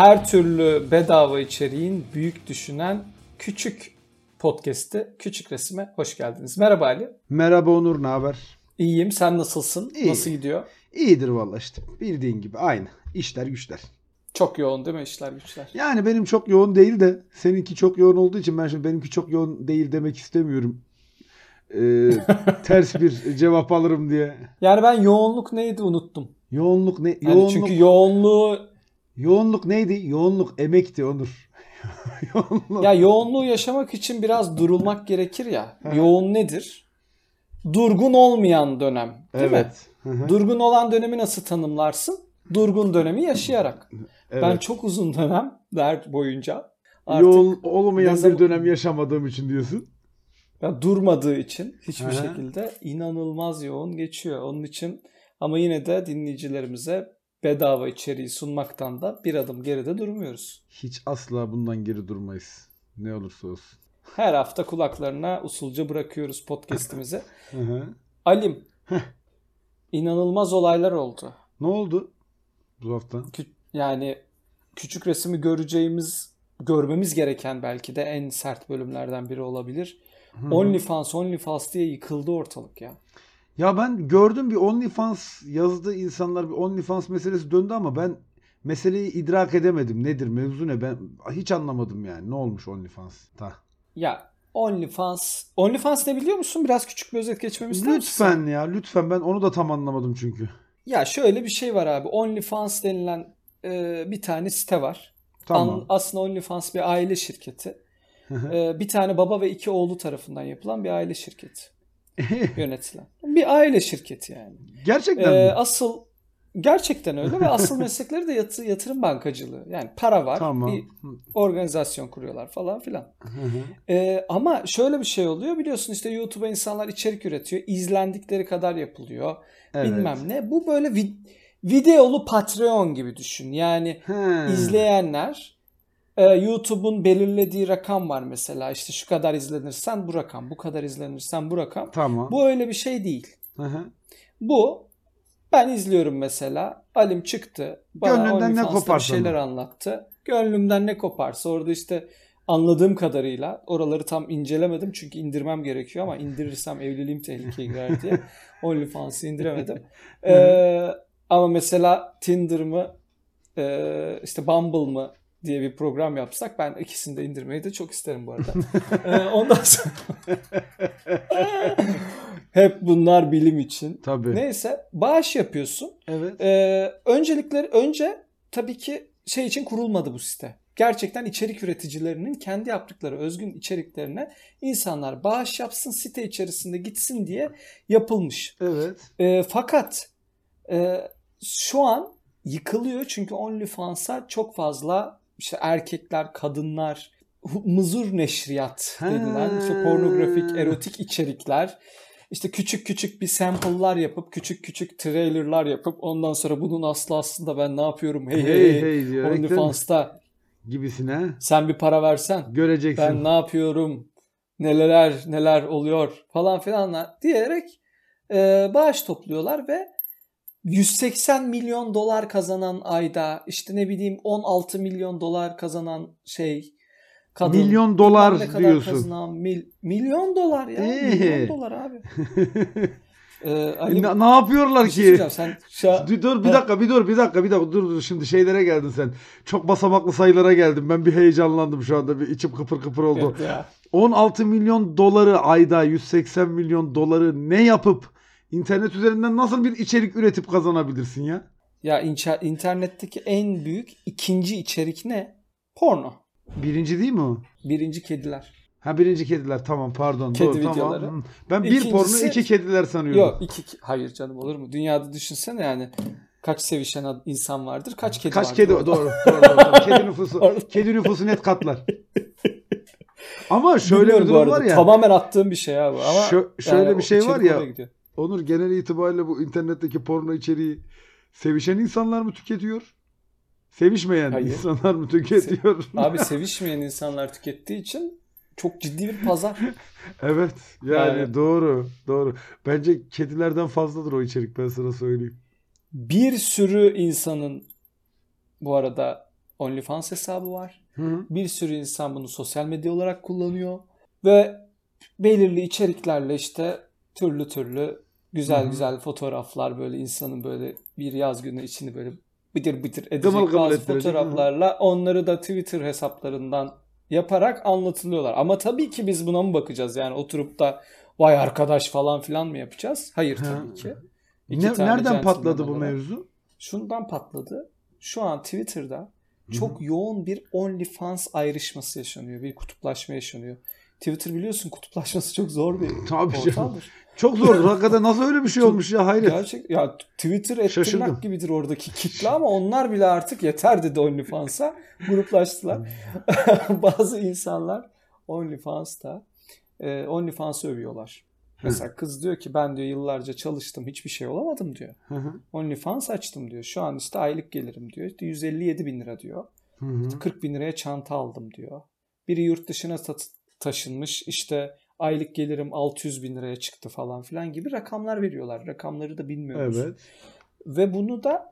Her türlü bedava içeriğin büyük düşünen küçük podcast'i Küçük Resim'e hoş geldiniz. Merhaba Ali. Merhaba Onur, ne haber? İyiyim. Sen nasılsın? İyi. Nasıl gidiyor? İyidir valla işte. Bildiğin gibi aynı. İşler güçler. Çok yoğun değil mi işler güçler? Yani benim çok yoğun değil de seninki çok yoğun olduğu için ben şimdi benimki çok yoğun değil demek istemiyorum. Ee, ters bir cevap alırım diye. Yani ben yoğunluk neydi unuttum. Yoğunluk ne? Yani Yoğunluk, çünkü yoğunluğu yoğunluk neydi? Yoğunluk emekti Onur. yoğunluk. ya yoğunluğu yaşamak için biraz durulmak gerekir ya. Yoğun nedir? Durgun olmayan dönem, değil mi? evet. Hı. Durgun olan dönemi nasıl tanımlarsın? Durgun dönemi yaşayarak. evet. Ben çok uzun dönem der boyunca artık yoğun olmayan zaman- bir dönem yaşamadığım için diyorsun. ya durmadığı için hiçbir Aha. şekilde inanılmaz yoğun geçiyor. Onun için ama yine de dinleyicilerimize bedava içeriği sunmaktan da bir adım geride durmuyoruz. Hiç asla bundan geri durmayız. Ne olursa olsun. Her hafta kulaklarına usulca bırakıyoruz podcast'imizi. Alim, inanılmaz olaylar oldu. Ne oldu bu hafta? Kü- yani küçük resmi göreceğimiz, görmemiz gereken belki de en sert bölümlerden biri olabilir. OnlyFans, OnlyFans diye yıkıldı ortalık ya. Ya ben gördüm bir OnlyFans yazdı insanlar bir OnlyFans meselesi döndü ama ben meseleyi idrak edemedim. Nedir mevzu ne? Ben hiç anlamadım yani. Ne olmuş OnlyFans'ta? Ya OnlyFans, OnlyFans ne biliyor musun? Biraz küçük bir özet geçmemi ister misin? Lütfen ya lütfen ben onu da tam anlamadım çünkü. Ya şöyle bir şey var abi. OnlyFans denilen e, bir tane site var. Tamam. An- aslında OnlyFans bir aile şirketi. E, bir tane baba ve iki oğlu tarafından yapılan bir aile şirketi. Yönetilen. Bir aile şirketi yani. Gerçekten E, mi? asıl gerçekten öyle ve asıl meslekleri de yatı- yatırım bankacılığı. Yani para var. Tamam. Bir organizasyon kuruyorlar falan filan. Ee, ama şöyle bir şey oluyor biliyorsun işte YouTube'a insanlar içerik üretiyor. izlendikleri kadar yapılıyor. Evet. Bilmem ne. Bu böyle vi- videolu Patreon gibi düşün. Yani He. izleyenler e, YouTube'un belirlediği rakam var mesela. İşte şu kadar izlenirsen bu rakam, bu kadar izlenirsen bu rakam. Tamam. Bu öyle bir şey değil. Hı hı. Bu ben izliyorum mesela. Alim çıktı. Bana Gönlünden ne OnlyFans'ta bir koparsa şeyler mı? anlattı. Gönlümden ne koparsa orada işte anladığım kadarıyla oraları tam incelemedim çünkü indirmem gerekiyor ama indirirsem evliliğim tehlikeye girer diye OnlyFans'ı indiremedim. Ee, ama mesela Tinder mı e, işte Bumble mı diye bir program yapsak ben ikisini de indirmeyi de çok isterim bu arada. Ee, ondan sonra hep bunlar bilim için. Tabii. Neyse bağış yapıyorsun. Evet. Ee, öncelikleri önce tabii ki şey için kurulmadı bu site. Gerçekten içerik üreticilerinin kendi yaptıkları özgün içeriklerine insanlar bağış yapsın site içerisinde gitsin diye yapılmış. Evet. Ee, fakat e, şu an yıkılıyor çünkü OnlyFans'a çok fazla işte erkekler, kadınlar, mızur neşriyat Ha. denilen işte pornografik, erotik içerikler işte küçük küçük bir sample'lar yapıp küçük küçük trailer'lar yapıp ondan sonra bunun aslı aslında ben ne yapıyorum hey hey, Hey hey, diyerekten OnlyFans'ta gibisine sen bir para versen göreceksin. ben ne yapıyorum neler neler oluyor falan filan diyerek e, bağış topluyorlar ve 180 milyon dolar kazanan ayda işte ne bileyim 16 milyon dolar kazanan şey kadın Milyon dolar ne kadar diyorsun. kazanan mil, milyon dolar ya Ee. milyon dolar abi. Ee, Ali, ne, ne yapıyorlar şey ki? söyleyeceğim. sen şu Dur, dur bir dakika bir dur bir dakika bir dakika dur dur şimdi şeylere geldin sen. Çok basamaklı sayılara geldin. Ben bir heyecanlandım şu anda bir içim kıpır kıpır oldu. Evet ya. 16 milyon doları ayda 180 milyon doları ne yapıp internet üzerinden nasıl bir içerik üretip kazanabilirsin ya? Ya inça- internetteki en büyük ikinci içerik ne? Porno. Birinci değil mi o? Birinci kediler. Ha birinci kediler tamam pardon. Kedi doğru, videoları. Tamam. Ben bir İkincisi- porno iki kediler sanıyordum. Yok iki hayır canım olur mu? Dünyada düşünsene yani kaç sevişen insan vardır, kaç kedi Kaç vardır kedi orada. doğru doğru, doğru. kedi nüfusu kedi nüfusu net katlar. Ama şöyle Bilmiyorum bir durum var ya. Tamamen attığım bir şey abi ama Şö- şöyle yani bir şey var ya. gidiyor. Onur genel itibariyle bu internetteki porno içeriği sevişen insanlar mı tüketiyor? Sevişmeyen Hayır. insanlar mı tüketiyor? Abi sevişmeyen insanlar tükettiği için çok ciddi bir pazar. evet yani, Yani- doğru doğru. Bence kedilerden fazladır o içerik ben sana söyleyeyim. Bir sürü insanın bu arada OnlyFans hesabı var. Hı hı. Bir sürü insan bunu sosyal medya olarak kullanıyor. Ve belirli içeriklerle işte türlü türlü güzel Hı hı. güzel fotoğraflar böyle insanın böyle bir yaz günü içini böyle bıdır bıdır edecek Gımıl gımıl bazı ettirecek, fotoğraflarla onları da Twitter hesaplarından yaparak anlatılıyorlar. Ama tabii ki biz buna mı bakacağız yani oturup da vay arkadaş falan filan mı yapacağız? Hayır Ha. tabii ki. İki Ne, nereden patladı bu olarak. mevzu? Şundan patladı. Şu an Twitter'da çok yoğun bir OnlyFans ayrışması yaşanıyor. Bir kutuplaşma yaşanıyor. Twitter biliyorsun kutuplaşması çok zor bir Tabii canım. ortamdır. Çok zordur. Hakikaten nasıl öyle bir şey olmuş ya hayret. Gerçek ya Twitter et Şaşırdım. tırnak gibidir oradaki kitle ama onlar bile artık yeter dedi OnlyFans'a. Gruplaştılar. Bazı insanlar OnlyFans'ta e, OnlyFans'ı övüyorlar. Mesela kız diyor ki ben diyor yıllarca çalıştım hiçbir şey olamadım diyor. OnlyFans açtım diyor. Şu an işte aylık gelirim diyor. İşte 157 bin lira diyor. Hı hı. 40 bin liraya çanta aldım diyor. Biri yurt dışına ta- taşınmış işte aylık gelirim 600 bin liraya çıktı falan filan gibi rakamlar veriyorlar. Rakamları da bilmiyoruz. Evet. Ve bunu da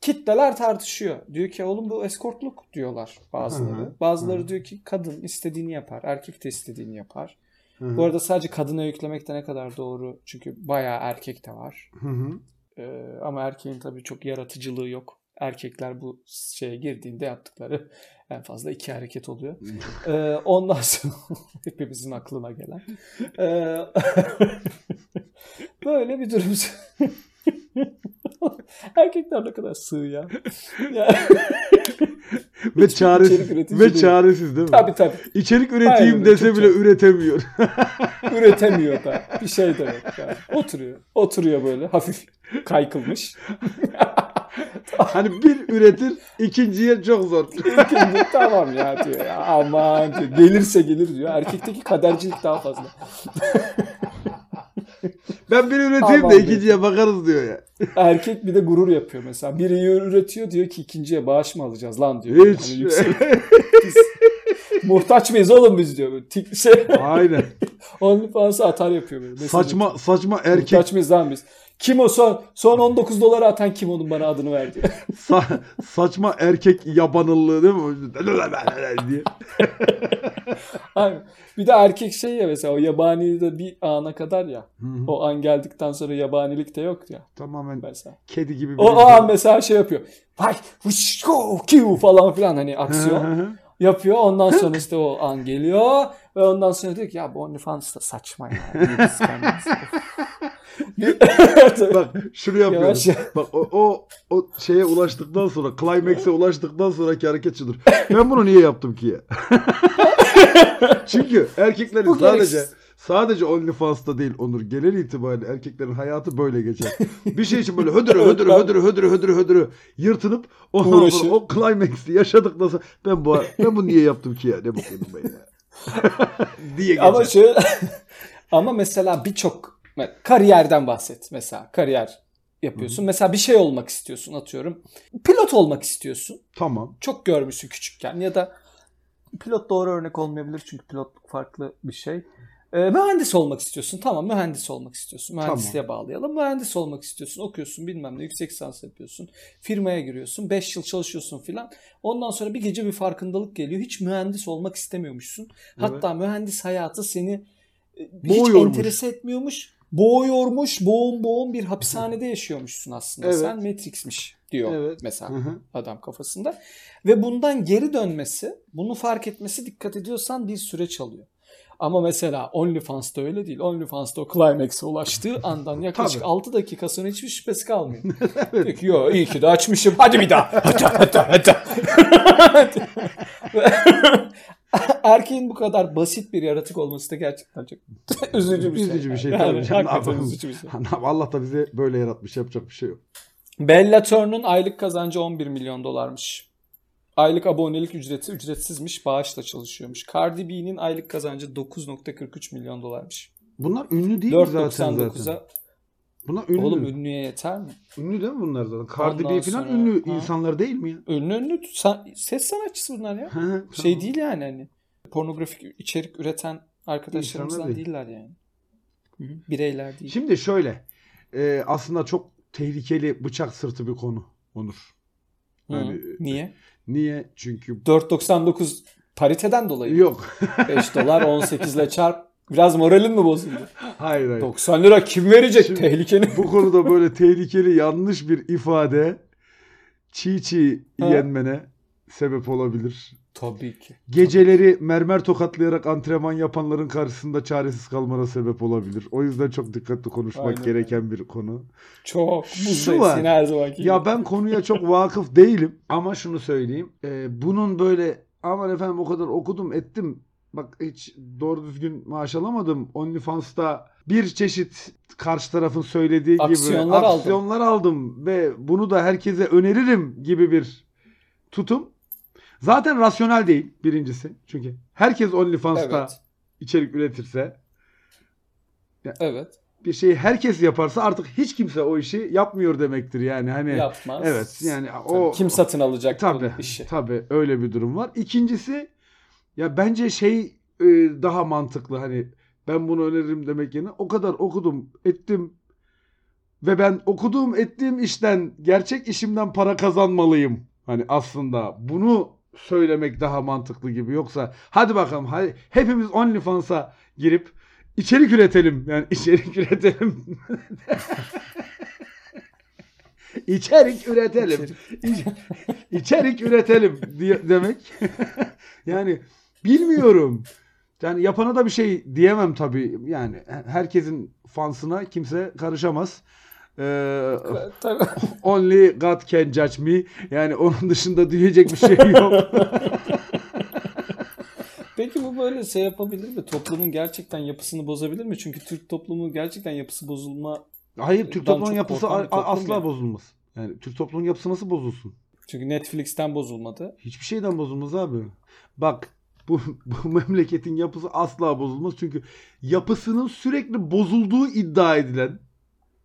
kitleler tartışıyor. Diyor ki oğlum bu eskortluk diyorlar bazıları. Hı hı. Bazıları Hı hı. diyor ki kadın istediğini yapar. Erkek de istediğini yapar. Hı hı. Bu arada sadece kadına yüklemek de ne kadar doğru. Çünkü bayağı erkek de var. Ee, ama erkeğin tabii çok yaratıcılığı yok. Erkekler bu şeye girdiğinde yaptıkları en fazla iki hareket oluyor. Ee, ondan sonra hepimizin aklına gelen. Ee, böyle bir durum. Erkekler ne kadar sığ ya. Ve çaresiz. Ve çaresiz değil mi? tabii tabii. İçerik üreteyim Aynen, dese bile çok. üretemiyor. Üretemiyor da. Bir şey de yok. Yani. Oturuyor. Oturuyor böyle hafif kaykılmış. hani bir üretir, ikinciye çok zor. İkinci tamam ya diyor. Ya, aman diyor. Gelirse gelir diyor. Erkekteki kadercilik daha fazla. Ben bir üreteyim de ikinciye bakarız diyor ya. Erkek bir de gurur yapıyor mesela. Biri üretiyor diyor ki ikinciye bağış mı alacağız lan diyor. Hiç. Hani yüksek- Biz muhtaç mıyız oğlum biz diyor. Böyle tik şey, Aynen. OnlyFans'a atar yapıyor böyle. Mesaj Saçma saçma atıyor. erkek Muhtaç mıyız lan biz? Kim o son son 19 dolara atan kim onun bana adını ver diyor. sa- saçma erkek yabanıllığı değil mi? diye. Bir de erkek şey ya mesela o yabani de bir ana kadar ya. Hı hı. O an geldikten sonra yabanilik de yok ya Tamamen mesela. kedi gibi bir O, o an mesela şey yapıyor. Vay go, kiu falan filan hani aksiyon yapıyor. Ondan sonra işte o an geliyor ve ondan sonra diyor ki ya bu OnlyFans da saçma ya. Bak şunu yapıyoruz. Bak o, o o şeye ulaştıktan sonra climax'e ulaştıktan sonraki hareket şudur. Ben bunu niye yaptım ki ya? Çünkü erkeklerin Bu sadece gereksiz. Sadece OnlyFans'ta değil Onur genel itibariyle erkeklerin hayatı böyle geçer. Bir şey için böyle hödürü hödürü hödürü hödürü hödürü hödürü yırtınıp ondan Uğraşır. sonra o climax'i yaşadıktan sonra ben bu ben bunu niye yaptım ki ya? Ne bakıyordum ben ya? diye geçer. ama şöyle ama mesela birçok kariyerden bahset mesela kariyer yapıyorsun. Mesela bir şey olmak istiyorsun atıyorum. Pilot olmak istiyorsun. Tamam. Çok görmüşsün küçükken ya da pilot doğru örnek olmayabilir çünkü pilotluk farklı bir şey. Ee, mühendis olmak istiyorsun. Tamam mühendis olmak istiyorsun. Mühendisliğe bağlayalım. Mühendis olmak istiyorsun. Okuyorsun bilmem ne yüksek lisans yapıyorsun. Firmaya giriyorsun. 5 yıl çalışıyorsun filan. Ondan sonra bir gece bir farkındalık geliyor. Hiç mühendis olmak istemiyormuşsun. Hatta mühendis hayatı seni e, hiç Boğuyormuş. enterese etmiyormuş. Boğuyormuş. Boğum boğum bir hapishanede yaşıyormuşsun aslında. Evet. Sen Matrix'miş diyor Evet. mesela adam kafasında. Ve bundan geri dönmesi, bunu fark etmesi dikkat ediyorsan bir süreç alıyor. Ama mesela OnlyFans'ta öyle değil. OnlyFans'ta o climax'e ulaştığı andan yaklaşık Tabii. 6 dakika sonra hiçbir şüphesi kalmıyor. Diyor ki yo iyi ki de açmışım. Hadi bir daha. Hadi hadi hadi. Erkeğin bu kadar basit bir yaratık olması da gerçekten çok üzücü bir şey. Üzücü bir şey Yani tabii. Ne hakikaten üzücü bir şey. Allah da bizi böyle yaratmış. Yapacak bir şey yok. Bellator'un aylık kazancı 11 milyon dolarmış. Aylık abonelik ücreti ücretsizmiş, bağışla çalışıyormuş. Cardi B'nin aylık kazancı 9.43 milyon dolarmış. Bunlar ünlü değil mi zaten zaten? 4.99'a Bunlar ünlü. oğlum ünlüye yeter mi? Ünlü değil mi bunlar zaten? Cardi Ondan B falan sonra- ünlü Ha. insanlar değil mi ya? Ünlü ünlü san- ses sanatçısı bunlar ya. Şey tamam. değil yani hani pornografik içerik üreten arkadaşlarımızdan İnsanlar değil. değiller yani. Bireyler değil. Şimdi şöyle. e, aslında çok tehlikeli bıçak sırtı bir konu Onur. Hı, yani- Niye? Niye? Çünkü 4.99 pariteden dolayı. yok. 5 dolar 18 ile çarp. Biraz moralin mi bozuldu? hayır hayır. 90 lira kim verecek? Şimdi- Tehlikeli. Bu konuda böyle tehlikeli yanlış bir ifade çiğ çiğ Ha. yenmene sebep olabilir. Tabii ki. Geceleri mermer tokatlayarak antrenman yapanların karşısında çaresiz kalmana sebep olabilir. O yüzden çok dikkatli konuşmak Aynen gereken bir konu. Çok Şu var. her zamanki Ya ben konuya çok vakıf değilim ama şunu söyleyeyim. Ee, bunun böyle aman efendim o kadar okudum ettim. Bak hiç doğru düzgün maaş alamadım. OnlyFans'ta bir çeşit karşı tarafın söylediği gibi Aksiyonlar aldım. aksiyonlar aldım ve bunu da herkese öneririm gibi bir tutum. Zaten rasyonel değil birincisi. Çünkü herkes OnlyFans'ta Evet. içerik üretirse Evet. bir şeyi herkes yaparsa artık hiç kimse o işi yapmıyor demektir yani hani Yapmaz. evet yani Tabii, o kim satın alacak Tabii. işi? Tabii öyle bir durum var. İkincisi ya bence şey e, daha mantıklı hani ben bunu öneririm demek yerine o kadar okudum ettim ve ben okuduğum ettiğim işten gerçek işimden para kazanmalıyım. Hani aslında bunu söylemek daha mantıklı gibi. Yoksa hadi bakalım hadi hepimiz OnlyFans'a girip içerik üretelim. Yani içerik üretelim. içerik üretelim. İçerik. içerik üretelim diye, demek. yani bilmiyorum. Yani yapana da bir şey diyemem tabii. Yani herkesin fansına kimse karışamaz. Ee, only God can judge me. Yani onun dışında diyecek bir şey yok. Peki bu böyle şey yapabilir mi? Toplumun gerçekten yapısını bozabilir mi? Çünkü Türk toplumu gerçekten yapısı bozulma. Hayır Türk Ben toplumunun çok yapısı toplum asla ya. bozulmaz. Yani Türk toplumunun yapısı nasıl bozulsun? Çünkü Netflix'ten bozulmadı. Hiçbir şeyden bozulmaz abi. Bak bu, bu memleketin yapısı asla bozulmaz. Çünkü yapısının sürekli bozulduğu iddia edilen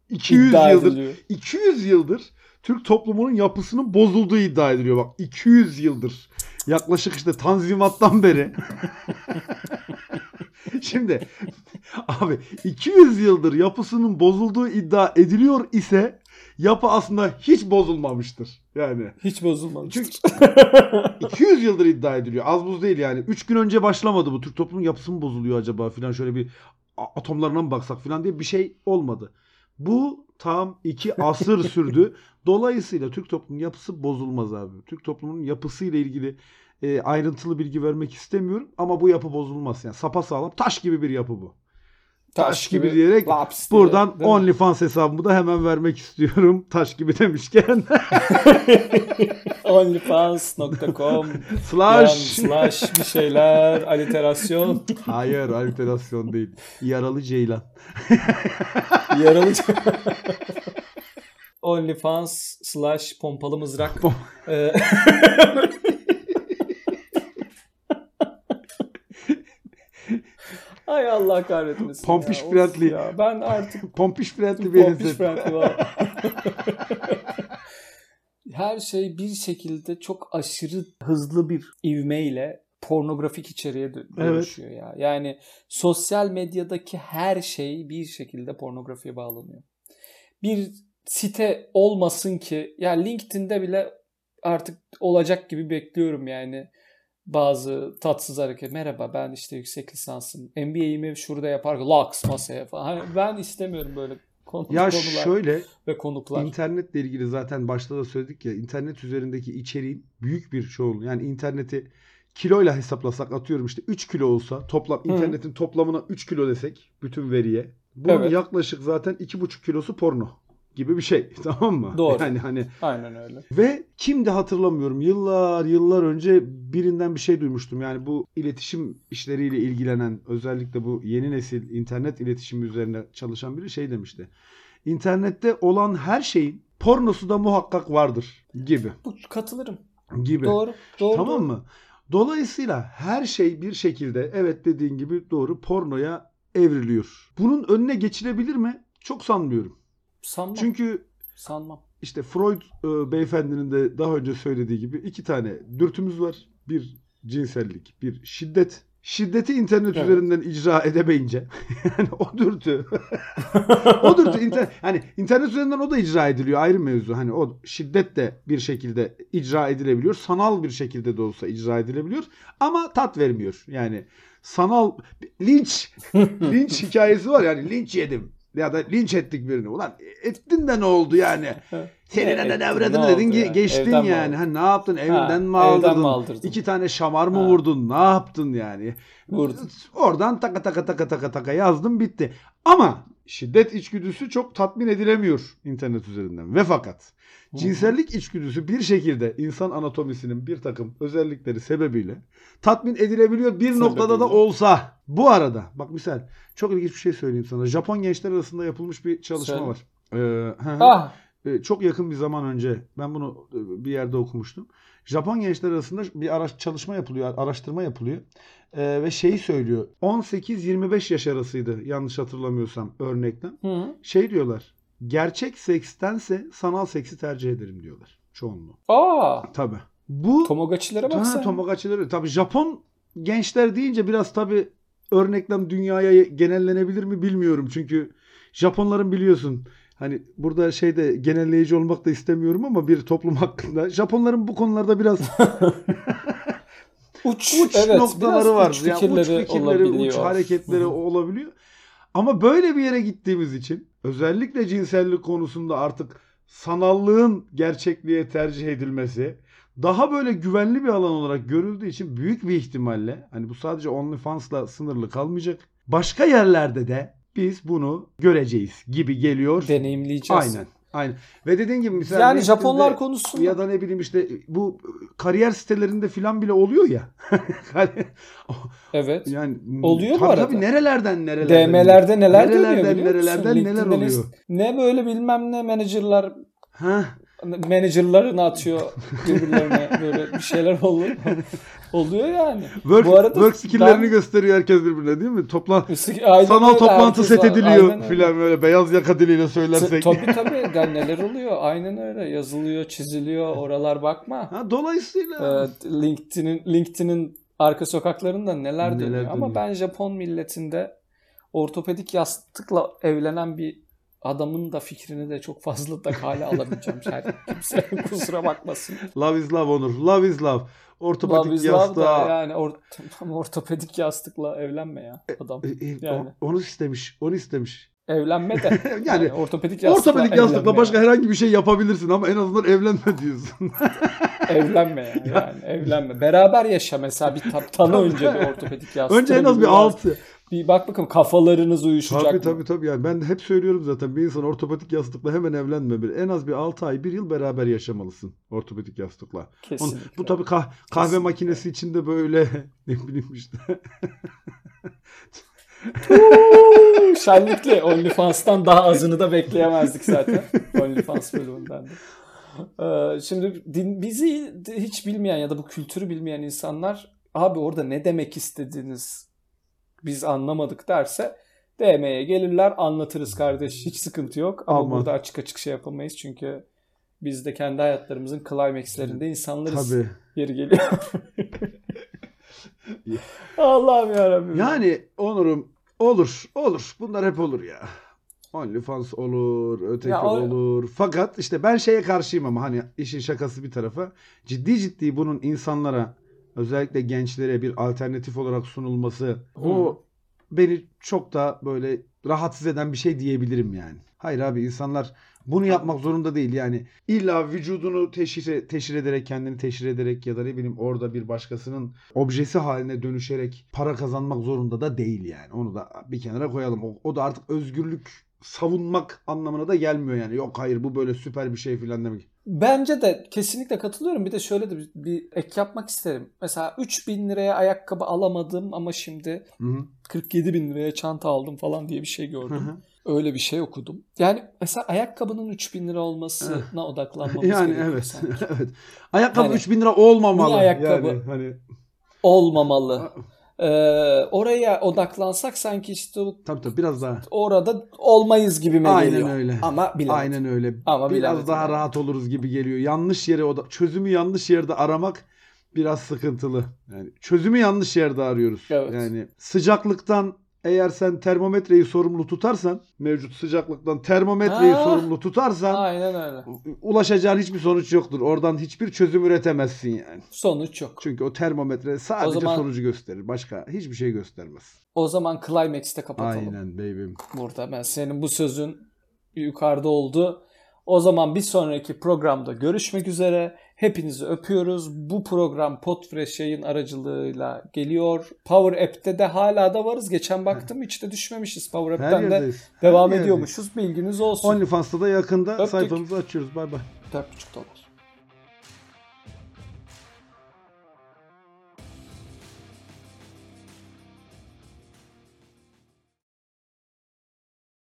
200 İddia yıldır ediliyor. 200 yıldır Türk toplumunun yapısının bozulduğu iddia ediliyor bak 200 yıldır. Yaklaşık işte Tanzimat'tan beri. Şimdi abi 200 yıldır yapısının bozulduğu iddia ediliyor ise yapı aslında hiç bozulmamıştır. Yani Hiç bozulmamış. çünkü 200 yıldır iddia ediliyor. Az buz değil yani. 3 gün önce başlamadı bu. Türk toplumun yapısı mı bozuluyor acaba filan şöyle bir atomlarına mı baksak filan diye bir şey olmadı. Bu tam iki asır sürdü. Dolayısıyla Türk toplumunun yapısı bozulmaz abi. Türk toplumunun yapısıyla ilgili e, ayrıntılı bilgi vermek istemiyorum ama bu yapı bozulmaz. Yani sapasağlam taş gibi bir yapı bu. Taş gibi diyerek laps Buradan? OnlyFans hesabımı da hemen vermek istiyorum. Taş gibi demişken. Onlyfans.com Slash. slash bir şeyler aliterasyon Hayır aliterasyon değil. Yaralı Ceylan. yaralı Onlyfans slash pompalı mızrak Pom- Ay Allah kahretmesin. Pompiş Friendly. Ya. Ben artık Pompiş Friendly bir Pompiş. Friendly var. Her şey bir şekilde çok aşırı hızlı bir ivmeyle pornografik içeriğe dö- Evet. dönüşüyor ya. Yani sosyal medyadaki her şey bir şekilde pornografiye bağlanıyor. Bir site olmasın ki ya LinkedIn'de bile artık olacak gibi bekliyorum yani bazı tatsız hareket. Merhaba ben işte yüksek lisansım. MBA'imi şurada yapar. Laks masaya falan. Hani ben istemiyorum böyle konu, Ya konular şöyle ve konuklar. internetle ilgili zaten başta da söyledik ya internet üzerindeki içeriğin büyük bir çoğunluğu yani interneti kiloyla hesaplasak atıyorum işte 3 kilo olsa toplam Hı. internetin toplamına 3 kilo desek bütün veriye bunun Evet. yaklaşık zaten 2,5 kilosu porno gibi bir şey tamam mı? Doğru. Yani hani Aynen öyle. Ve kimdi hatırlamıyorum. Yıllar yıllar önce birinden bir şey duymuştum. Yani bu iletişim işleriyle ilgilenen özellikle bu yeni nesil internet iletişimi üzerine çalışan biri şey demişti. İnternette olan her şeyin pornosu da muhakkak vardır gibi. Katılırım. Gibi. Doğru. Doğru. Tamam doğru. mı? Dolayısıyla her şey bir şekilde evet dediğin gibi doğru pornoya evriliyor. Bunun önüne geçilebilir mi? Çok sanmıyorum. Sanmam. Çünkü Sanmam. işte Freud e, beyefendinin de daha önce söylediği gibi iki tane dürtümüz var. Bir cinsellik, bir şiddet. şiddeti internet Evet. üzerinden icra edemeyince yani o dürtü o dürtü inter, hani internet üzerinden o da icra ediliyor ayrı mevzu. Hani o şiddet de bir şekilde icra edilebiliyor. Sanal bir şekilde de olsa icra edilebiliyor ama tat vermiyor. Yani sanal linç linç hikayesi var yani linç yedim ya da linç ettik birini. Ulan ettin de ne oldu yani? Senin Ne de ettin, devredin ne dedin ki yani? geçtin Evden mi yani. Ha, ne yaptın? Evinden mi evden aldırdın? mi aldırdın? İki tane şamar mı Ha. vurdun? Ne yaptın yani? Vurdun. Oradan taka taka taka taka taka yazdım bitti. Ama şiddet içgüdüsü çok tatmin edilemiyor internet üzerinden. Ve fakat cinsellik içgüdüsü bir şekilde insan anatomisinin bir takım özellikleri sebebiyle tatmin edilebiliyor bir noktada da Sebebiyle. olsa. Bu arada bak misal çok ilginç bir şey söyleyeyim sana. Japon gençler arasında yapılmış bir çalışma Söyle. var. Ee. Ah Ee, çok yakın bir zaman önce ben bunu e, bir yerde okumuştum. Japon gençler arasında bir araç çalışma yapılıyor, araştırma yapılıyor. Ee, ve şeyi söylüyor. 18-25 yaş arasıydı yanlış hatırlamıyorsam örnekten. Hı. Şey diyorlar. Gerçek sekstense sanal seksi tercih ederim diyorlar çoğunluğu. Aa. Tabii. Bu Tomogachilere bak Ha, sen. Tomagachilere. Tabii Japon gençler deyince biraz tabii örneklem dünyaya genellenebilir mi bilmiyorum. Çünkü Japonların biliyorsun hani burada şeyde genelleyici olmak da istemiyorum ama bir toplum hakkında Japonların bu konularda biraz uç, uç evet, noktaları var. Uç Yani fikirleri, uç fikirleri, olabiliyor. uç hareketleri Hı hı. olabiliyor. Ama böyle bir yere gittiğimiz için özellikle cinsellik konusunda artık sanallığın gerçekliğe tercih edilmesi daha böyle güvenli bir alan olarak görüldüğü için büyük bir ihtimalle hani bu sadece OnlyFans'la sınırlı kalmayacak. Başka yerlerde de biz bunu göreceğiz gibi geliyor. Deneyimleyeceğiz. Aynen. Aynen. Ve dediğin gibi mesela Yani Japonlar konusunda ya da ne bileyim işte bu kariyer sitelerinde filan bile oluyor ya. evet. yani Oluyor bu tabii, arada. Tabii nerelerden nerelerden. DM'lerde neler dönüyor nerelerden biliyor musun? nerelerden neler oluyor. Ne böyle bilmem ne menajerler Ha, menajerlarını atıyor birbirlerine böyle bir şeyler oluyor. oluyor yani. work, Bu arada work skill'lerini ben- gösteriyor herkes birbirine değil mi? Toplan sanal toplantı set ediliyor filan böyle beyaz yaka diliyle söylersek. Tabii tabii yani neler oluyor. Aynen öyle. Yazılıyor, çiziliyor. Oralar bakma. Ha, dolayısıyla Ee, LinkedIn'in LinkedIn'in arka sokaklarında neler, Neler dönüyor. Ama dönüyor. ben Japon milletinde ortopedik yastıkla evlenen bir adamın da fikrini de çok fazla da kale alamayacağım. Yani kimse kusura bakmasın. love is love Onur. Love is love. Ortopedik Love is love da yastığa. yani or- ortopedik yastıkla evlenme ya adam. E, e, Yani. Onu istemiş. Onu istemiş. Evlenme de. Yani ortopedik yastıkla Ortopedik yastıkla başka ya. herhangi bir şey yapabilirsin ama en azından evlenme diyorsun. Evlenme ya, yani evlenme. Beraber yaşa mesela bir ta- tanı önce bir ortopedik yastık. Önce en az bir altı. Bir bak bakalım kafalarınız uyuşacak Tabii mı? tabii tabii yani ben hep söylüyorum zaten bir insan ortopedik yastıkla hemen evlenmemeli. En az bir 6 ay 1 yıl beraber yaşamalısın ortopedik yastıkla. Onu- Kesinlikle. bu tabii kah- kahve Kesinlikle. makinesi içinde böyle ne bileyim işte. Şenlikli. OnlyFans'tan daha azını da bekleyemezdik zaten. OnlyFans bölümünden de. Ee, şimdi din, bizi hiç bilmeyen ya da bu kültürü bilmeyen insanlar abi orada ne demek istediğiniz biz anlamadık derse DM'ye gelirler anlatırız kardeş hiç sıkıntı yok ama Aman. burada açık açık şey yapamayız çünkü biz de kendi hayatlarımızın climaxlerinde insanlarız Tabii. yeri geliyor. Allah'ım yarabbim. Yani Onur'um olur olur bunlar hep olur ya. OnlyFans olur, öteki Ya o- olur. Fakat işte ben şeye karşıyım ama hani işin şakası bir tarafa. Ciddi ciddi bunun insanlara özellikle gençlere bir alternatif olarak sunulması o beni çok da böyle rahatsız eden bir şey diyebilirim yani. Hayır abi insanlar bunu yapmak zorunda değil yani. İlla vücudunu teşhir, teşhir ederek kendini teşhir ederek ya da ne bileyim orada bir başkasının objesi haline dönüşerek para kazanmak zorunda da değil yani. Onu da bir kenara koyalım. O, o da artık özgürlük savunmak anlamına da gelmiyor yani. Yok hayır bu böyle süper bir şey filan demek. Bence de kesinlikle katılıyorum. Bir de şöyle de bir, bir ek yapmak isterim. Mesela 3000 liraya ayakkabı alamadım ama şimdi Hı hı. 47 bin liraya çanta aldım falan diye bir şey gördüm. hı. Öyle bir şey okudum. Yani mesela ayakkabının 3000 lira olmasına odaklanmamız yani gerekiyor evet. sanki. evet. Ayakkabı Hani- 3000 lira olmamalı. Niye ayakkabı? Yani hani Olmamalı. Ee, oraya odaklansak sanki işte tabii tabii biraz daha. orada olmayız gibime Aynen geliyor. öyle. Ama bilemedim. Aynen öyle. Ama Biraz bilemedim daha rahat oluruz gibi geliyor. Yanlış yere oda çözümü yanlış yerde aramak biraz sıkıntılı. Yani çözümü yanlış yerde arıyoruz. Evet. Yani sıcaklıktan eğer sen termometreyi sorumlu tutarsan, mevcut sıcaklıktan termometreyi Ha. sorumlu tutarsan Aynen öyle. ulaşacağın hiçbir sonuç yoktur. Oradan hiçbir çözüm üretemezsin yani. Sonuç yok. Çünkü o termometre sadece O zaman- sonucu gösterir. Başka hiçbir şey göstermez. O zaman Climax'te kapatalım. Aynen baby'm. Burada ben senin bu sözün yukarıda oldu. O zaman bir sonraki programda görüşmek üzere. Hepinizi öpüyoruz. Bu program Podfresh yayın aracılığıyla geliyor. Power App'te de hala da varız. Geçen baktım hiç de düşmemişiz. Power Her App'ten de yerdeyiz. devam Her ediyormuşuz. Bilginiz olsun. OnlyFans'ta da yakında Öptük. sayfamızı açıyoruz. Bay bay. 4,5 dolar.